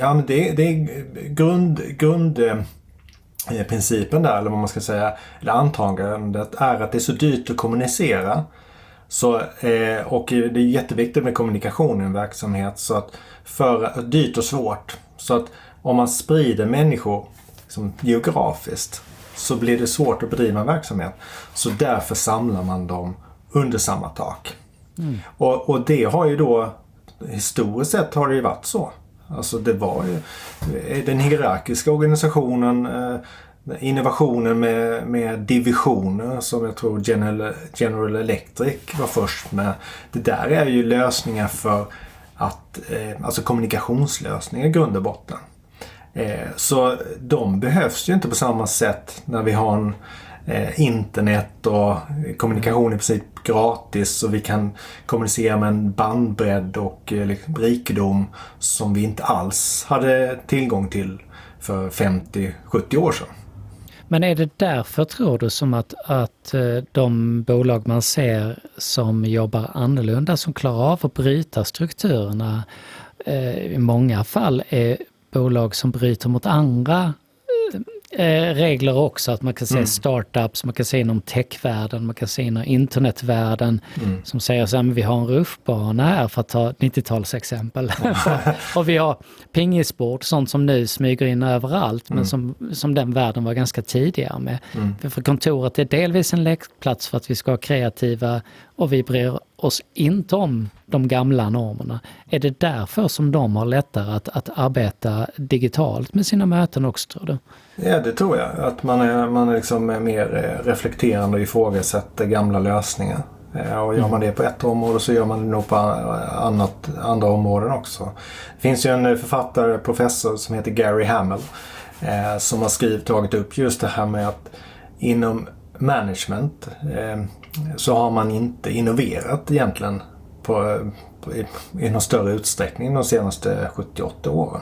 Ja, men det, det är grund, grund principen där, eller vad man ska säga, eller antagandet är att det är så dyrt att kommunicera så, eh, och det är jätteviktigt med kommunikation i en verksamhet. Så att för, dyrt och svårt. Så att om man sprider människor liksom, geografiskt så blir det svårt att bedriva en verksamhet. Så därför samlar man dem under samma tak. Mm. Och, och det har ju då historiskt sett har det ju varit så. Alltså det var ju den hierarkiska organisationen eh, innovationen med, med divisioner som jag tror General, General Electric var först med. Det där är ju lösningar för att, eh, alltså kommunikationslösningar i grund och botten. Eh, så de behövs ju inte på samma sätt när vi har en, eh, internet och kommunikation i princip gratis och vi kan kommunicera med en bandbredd och eh, liksom rikedom som vi inte alls hade tillgång till för 50-70 år sedan. Men är det därför tror du som att, att eh, de bolag man ser som jobbar annorlunda, som klarar av att bryta strukturerna, eh, i många fall är bolag som bryter mot andra eh, regler också. Att man kan se mm. startups, man kan se inom techvärlden, man kan se inom internetvärlden mm. som säger så här, vi har en rutschbana här för att ta 90-talsexempel. och vi har pingisbord, sånt som nu smyger in överallt mm. men som, som den världen var ganska tidigare med. Mm. För kontoret är delvis en lekplats för att vi ska vara kreativa och vi bryr oss inte om de gamla normerna. Är det därför som de har lättare att, att arbeta digitalt med sina möten också tror du? Ja det tror jag. Att man är, man är liksom mer eh, reflekterande och ifrågasätter gamla lösningar. Eh, och gör man det på ett område så gör man det nog på annat, andra områden också. Det finns ju en författare, professor som heter Gary Hamel eh, som har skrivit, tagit upp just det här med att inom management eh, så har man inte innoverat egentligen på, på, i, i någon större utsträckning de senaste 78 åren.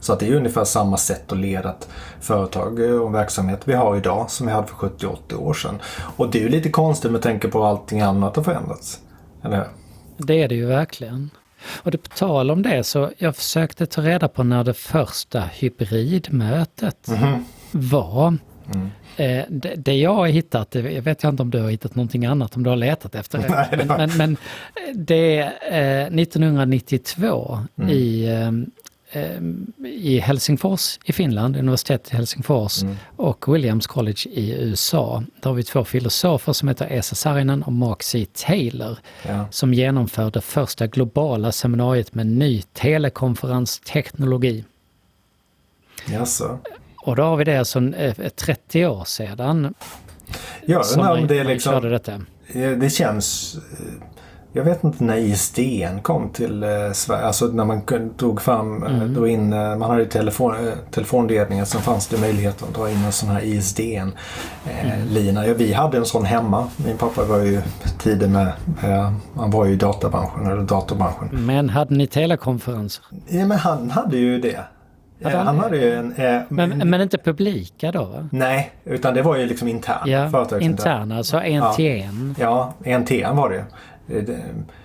Så att det är ungefär samma sätt att leda ett företag och verksamhet vi har idag som vi hade för 70-80 år sedan. Och det är ju lite konstigt med tanke på allting annat har förändrats. Eller Det är det ju verkligen. Och det, på tal om det så jag försökte ta reda på när det första hybridmötet mm -hmm. var. Mm. Eh, det, det, jag har hittat, jag vet inte om du har hittat någonting annat, om du har letat efter det. Nej, men, men, men, det är eh, 1992 mm. i eh, eh, i Helsingfors i Finland, universitetet i Helsingfors mm. och Williams College i USA. Där har vi två filosofer som heter Esa Saarinen och Mark C. Taylor ja. som genomförde första globala seminariet med ny telekonferensteknologi. Jaså? Och då har vi det alltså 30 år sedan. Ja, som man, det, liksom, detta. det känns... Jag vet inte när ISDN kom till eh, Sverige. Alltså när man drog fram, eh, mm. drog in, eh, man hade telefon, eh, telefonledningen. Sen fanns det möjlighet att dra in en sån här ISDN-lina. Eh, mm. Vi hade en sån hemma. Min pappa var ju tidig med, eh, han var ju i databranschen eller datorbranschen. Men hade ni telekonferenser? Ja, men han hade ju det. Hade han, han hade ju en... Eh, men, men inte publika då? Va? Nej, utan det var ju liksom interna. Ja, interna, alltså en ja. till en. Ja, en till en var det ju.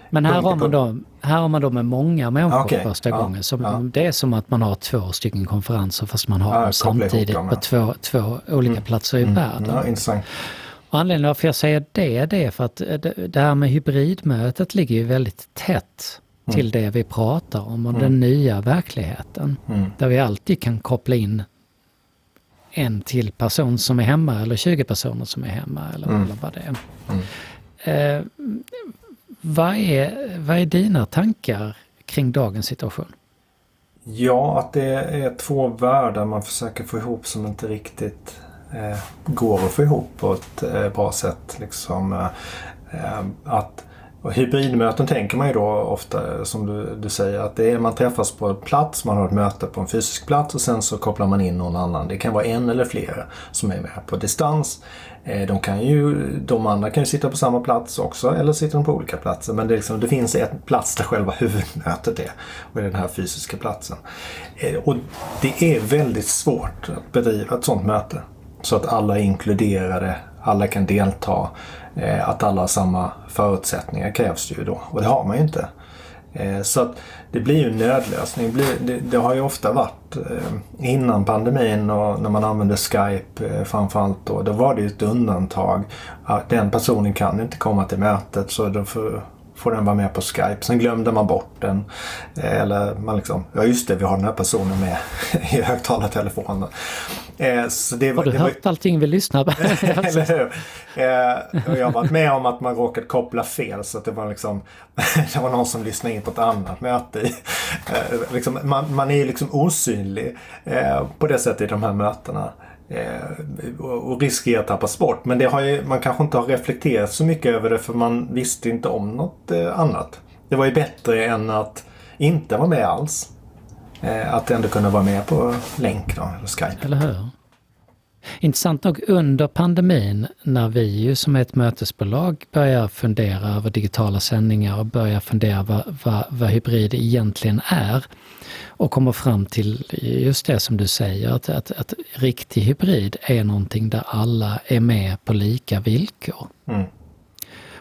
Men här har, man då, här har man då med många människor okay. första ja, gången. Så ja. Det är som att man har två stycken konferenser fast man har ja, dem samtidigt dem, på två, två olika mm. platser i mm. världen. Ja, intressant. Och anledningen varför jag säger det, det är för att det, det här med hybridmötet ligger ju väldigt tätt. Till det vi pratar om och mm. den nya verkligheten. Mm. Där vi alltid kan koppla in en till person som är hemma eller 20 personer som är hemma eller, mm. eller vad det är. Mm. Eh, vad, är vad är dina tankar kring dagens situation? Ja, att det är två världar man försöker få ihop som inte riktigt eh, går att få ihop på ett eh, bra sätt. Liksom, eh, eh att och hybridmöten tänker man ju då ofta som du, du säger att det är man träffas på en plats, man har ett möte på en fysisk plats och sen så kopplar man in någon annan. Det kan vara en eller flera som är med på distans. Eh, de, kan ju, de andra kan ju sitta på samma plats också eller sitter de på olika platser. Men det, liksom, det finns en plats där själva huvudmötet är och det är den här fysiska platsen. Eh, och det är väldigt svårt att bedriva ett sådant möte. Så att alla är inkluderade, alla kan delta. Eh, att alla har samma förutsättningar krävs det ju då och det har man ju inte. Eh, så att det blir ju en nödlösning. Det, har ju ofta varit eh, innan pandemin och när man använde Skype eh, framförallt då. Då var det ju ett undantag. Den personen kan inte komma till mötet så då får, får den vara med på Skype. Sen glömde man bort den. Eh, eller man liksom, ja just det, vi har den här personen med i högtalartelefonen. Eh, så det, har du det hört var... allting vi lyssnar på? Eller hur? Eh, jag har varit med om att man råkat koppla fel så att det var liksom det var någon som lyssnade in på ett annat möte. Eh, liksom, man, man är liksom osynlig eh, på det sättet i de här mötena. Eh, och riskera att tappas bort. Men det har ju, man kanske inte har reflekterat så mycket över det för man visste inte om något eh, annat. Det var ju bättre än att inte vara med alls. Eh, att ändå kunna vara med på länk då, eller Skype. Eller hur? Intressant nog under pandemin när vi ju som ett mötesbolag börjar fundera över digitala sändningar och börjar fundera vad, vad, vad hybrid egentligen är och kommer fram till just det som du säger, att, att, att riktig hybrid är någonting där alla är med på lika villkor. Mm.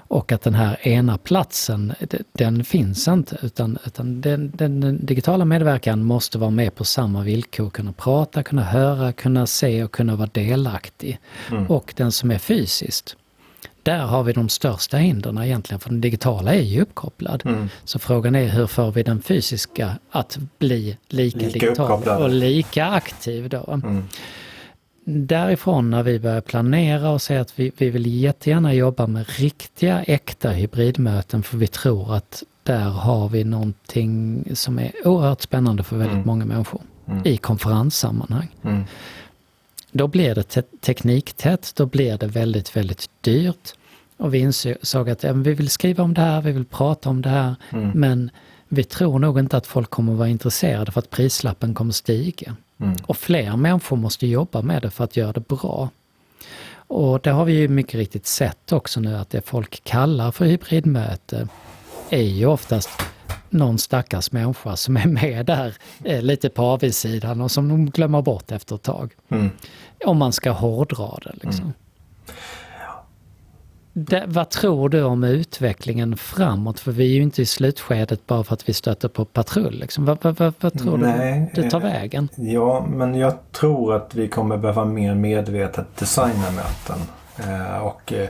Och att den här ena platsen, den finns inte utan, utan den, den, digitala medverkan måste vara med på samma villkor, kunna prata, kunna höra, kunna se och kunna vara delaktig. Mm. Och den som är fysiskt, där har vi de största hindren egentligen, för den digitala är ju uppkopplad. Mm. Så frågan är hur får vi den fysiska att bli lika, lika digital uppkopplad. och lika aktiv då. Mm. Därifrån när vi börjar planera och säga att vi, vi vill jättegärna jobba med riktiga, äkta hybridmöten för vi tror att där har vi någonting som är oerhört spännande för väldigt mm. många människor mm. i konferenssammanhang. Mm. Då blir det te tekniktätt, då blir det väldigt, väldigt dyrt. Och vi insåg att ja, vi vill skriva om det här, vi vill prata om det här, mm. men vi tror nog inte att folk kommer vara intresserade för att prislappen kommer stiga. Mm. Och fler människor måste jobba med det för att göra det bra. Och det har vi ju mycket riktigt sett också nu att det folk kallar för hybridmöte är ju oftast någon stackars människa som är med där eh, lite på avsidan och som de glömmer bort efter ett tag. Mm. Om man ska hårdra det liksom. Mm. Det, vad tror du om utvecklingen framåt? För vi är ju inte i slutskedet bara för att vi stöter på patrull. Liksom. Vad, vad, vad, vad tror Nej, du det tar vägen? Ja, men jag tror att vi kommer behöva mer medvetet designa möten. Eh, och eh,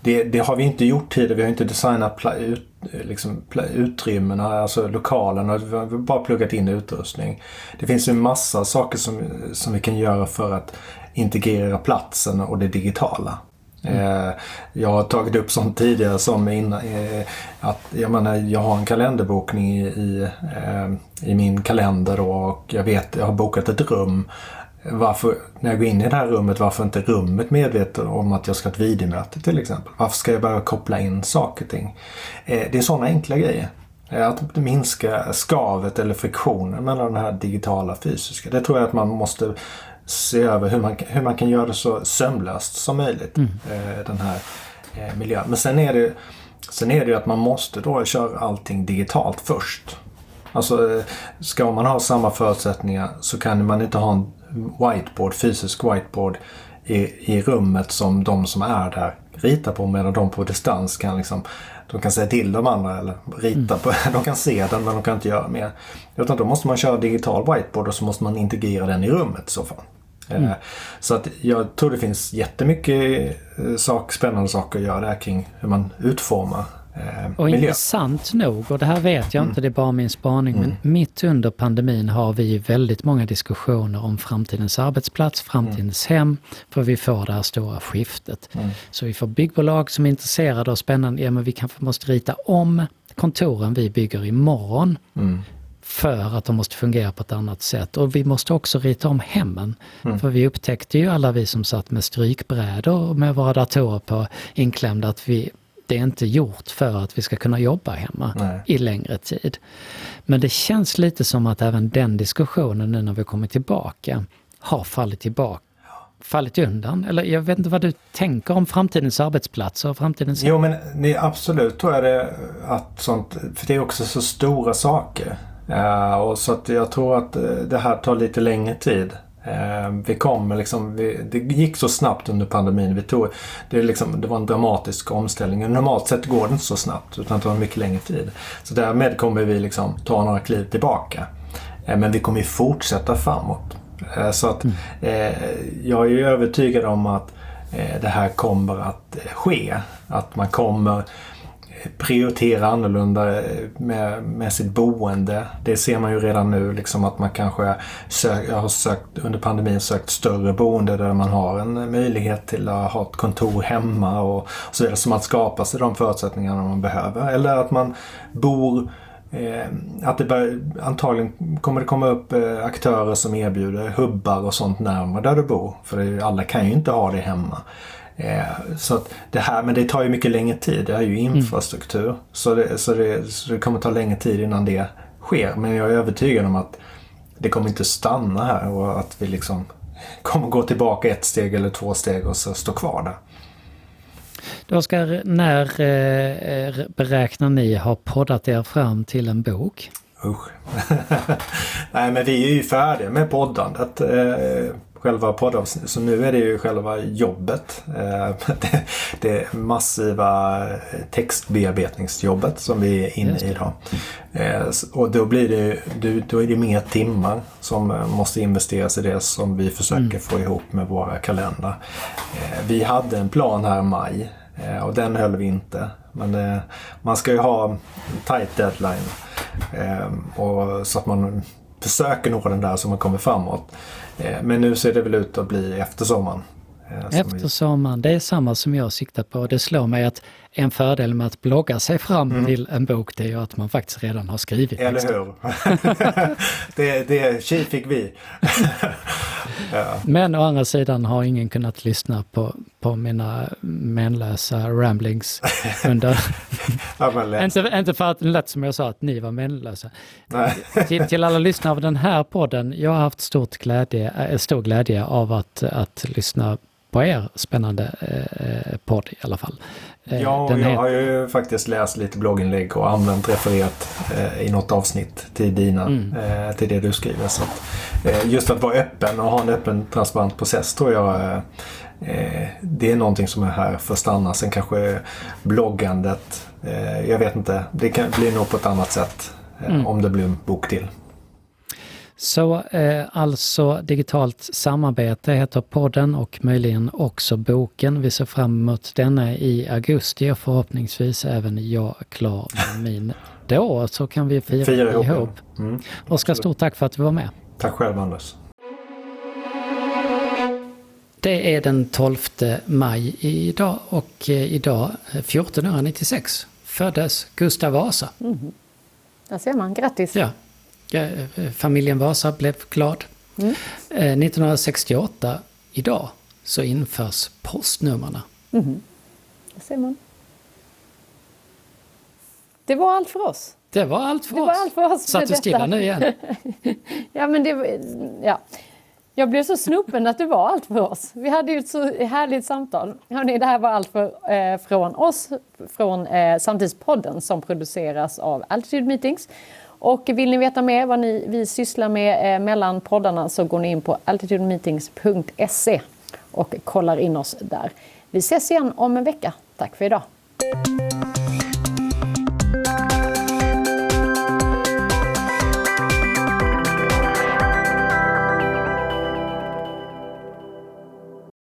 det, det, har vi inte gjort tidigare. Vi har inte designat pla, ut, liksom, pla, utrymmena, alltså lokalerna. Vi har bara pluggat in utrustning. Det finns en massa saker som, som vi kan göra för att integrera platsen och det digitala. Mm. Eh, jag har tagit upp sånt tidigare som innan, eh, att jag menar, jag har en kalenderbokning i, i, eh, i min kalender och jag vet, jag har bokat ett rum. Varför, när jag går in i det här rummet, varför inte rummet medvetet om att jag ska ha ett videomöte till exempel? Varför ska jag börja koppla in saker och ting? Det är sådana enkla grejer. Att minska skavet eller friktionen mellan det här digitala och fysiska. Det tror jag att man måste se över hur man, hur man kan göra det så sömlöst som möjligt. Mm. Eh, den här eh, miljön. Men sen är det Sen är det ju att man måste då köra allting digitalt först. Alltså eh, ska man ha samma förutsättningar så kan man inte ha en whiteboard, fysisk whiteboard i, i rummet som de som är där ritar på medan de på distans kan liksom de kan säga till de andra eller rita på, de kan se den men de kan inte göra mer. Utan då måste man köra digital whiteboard och så måste man integrera den i rummet i så fall. Mm. Eh, så att jag tror det finns jättemycket eh, sak, spännande saker att göra där kring hur man utformar eh, och miljö. intressant nog, och det här vet jag mm. inte, det är bara min spaning, mm. men mitt under pandemin har vi väldigt många diskussioner om framtidens arbetsplats, framtidens mm. hem, för vi får det här stora skiftet. Mm. Så vi får byggbolag som är intresserade och spännande, ja men vi kanske måste rita om kontoren vi bygger imorgon. Mm för att de måste fungera på ett annat sätt. Och vi måste också rita om hemmen. Mm. För vi upptäckte ju alla vi som satt med strykbrädor med våra datorer på inklämda att vi, det är inte gjort för att vi ska kunna jobba hemma Nej. i längre tid. Men det känns lite som att även den diskussionen nu när vi kommer tillbaka har fallit tillbaka fallit undan? Eller jag vet inte vad du tänker om framtidens arbetsplatser och framtidens... Jo men det, absolut tror jag det att sånt, för det är också så stora saker. Uh, och så att jag tror att uh, det här tar lite längre tid. Uh, vi kommer liksom, vi, det gick så snabbt under pandemin. Vi tog, det, liksom, det var en dramatisk omställning. Normalt sett går det inte så snabbt utan det tar mycket längre tid. Så därmed kommer vi liksom ta några kliv tillbaka. men vi kommer fortsätta framåt. så att mm. jag är övertygad om att det här kommer att ske. Att man kommer prioritera annorlunda eh, med, med sitt boende. Det ser man ju redan nu liksom att man kanske sök, har sökt, under pandemin sökt större boende där man har en möjlighet till att ha ett kontor hemma och, och så vidare. Så man skapar sig de förutsättningarna man behöver. Eller att man bor eh, att det bör, antagligen kommer det komma upp eh, aktörer som erbjuder hubbar och sånt närmare där du bor. För alla kan ju inte ha det hemma. Eh, så det här, men det tar ju mycket längre tid. Det är ju mm. infrastruktur. Mm. Så, det, så, det, så det kommer ta längre tid innan det sker. Men jag är övertygad om att det kommer inte stanna här och att vi liksom kommer gå tillbaka ett steg eller två steg och så stå kvar där. Oskar, när eh, beräknar ni ha poddat er fram till en bok? Usch. Nej men vi är ju färdiga med poddandet. Eh, själva poddavsnittet. Så nu är det ju själva jobbet. Eh, det, det massiva textbearbetningsjobbet som vi är inne i idag. Eh, och då blir det, då är det mer timmar som måste investeras i det som vi försöker mm. få ihop med våra kalendrar. Vi hade en plan här i maj Eh, och den höll vi inte. Men eh, man ska ju ha tight deadline. Eh, och, så att man försöker nå den där så man kommer framåt. Eh, men nu ser det väl ut att bli efter sommaren. Eh, efter sommaren, det är samma som jag siktar på. Det slår mig att en fördel med att blogga sig fram mm. till en bok det är ju att man faktiskt redan har skrivit Eller hur! det, det tji fick vi. ja. Men å andra sidan har ingen kunnat lyssna på, på mina menlösa ramblings under... inte, inte för att det lät som jag sa att ni var menlösa. till, till alla lyssnare av den här podden, jag har haft stort glädje, äh, stor glädje av att, att lyssna på er spännande eh, podd i alla fall. Eh, ja, jag heter... har ju faktiskt läst lite blogginlägg och använt refererat eh, i något avsnitt till dina, mm. eh, till det du skriver. Så att, eh, just att vara öppen och ha en öppen transparent process tror jag eh, det är någonting som är här för att stanna. Sen kanske bloggandet, eh, jag vet inte, det kan bli nog på ett annat sätt mm. om det blir en bok till. Så eh, alltså digitalt samarbete heter podden och möjligen också boken. Vi ser fram emot denna i augusti och förhoppningsvis även jag klar med min då så kan vi fira, fira ihop. ihop. Mm, Oskar, stort tack för att du var med. Tack själv Anders. Det är den 12 maj idag och eh, idag 1496 föddes Gustav Vasa. Mm. Där ser man, grattis! Ja, Eh, familjen Vasa blev glad. Mm. 1968, eh, idag, så införs postnumren. Mm. Det ser man. Det var allt för oss. Det var allt för det oss. Var allt för oss Satt du stilla nu igen? ja, men det... Ja. Jag blev så snopen att det var allt för oss. Vi hade ju ett så härligt samtal. Hörrni, det här var allt för, eh, från oss, från eh, Samtidspodden som produceras av Altitude Meetings. Och vill ni veta mer vad ni, vi sysslar med eh, mellan poddarna så går ni in på altitudemeetings.se och kollar in oss där. Vi ses igen om en vecka. Tack för idag!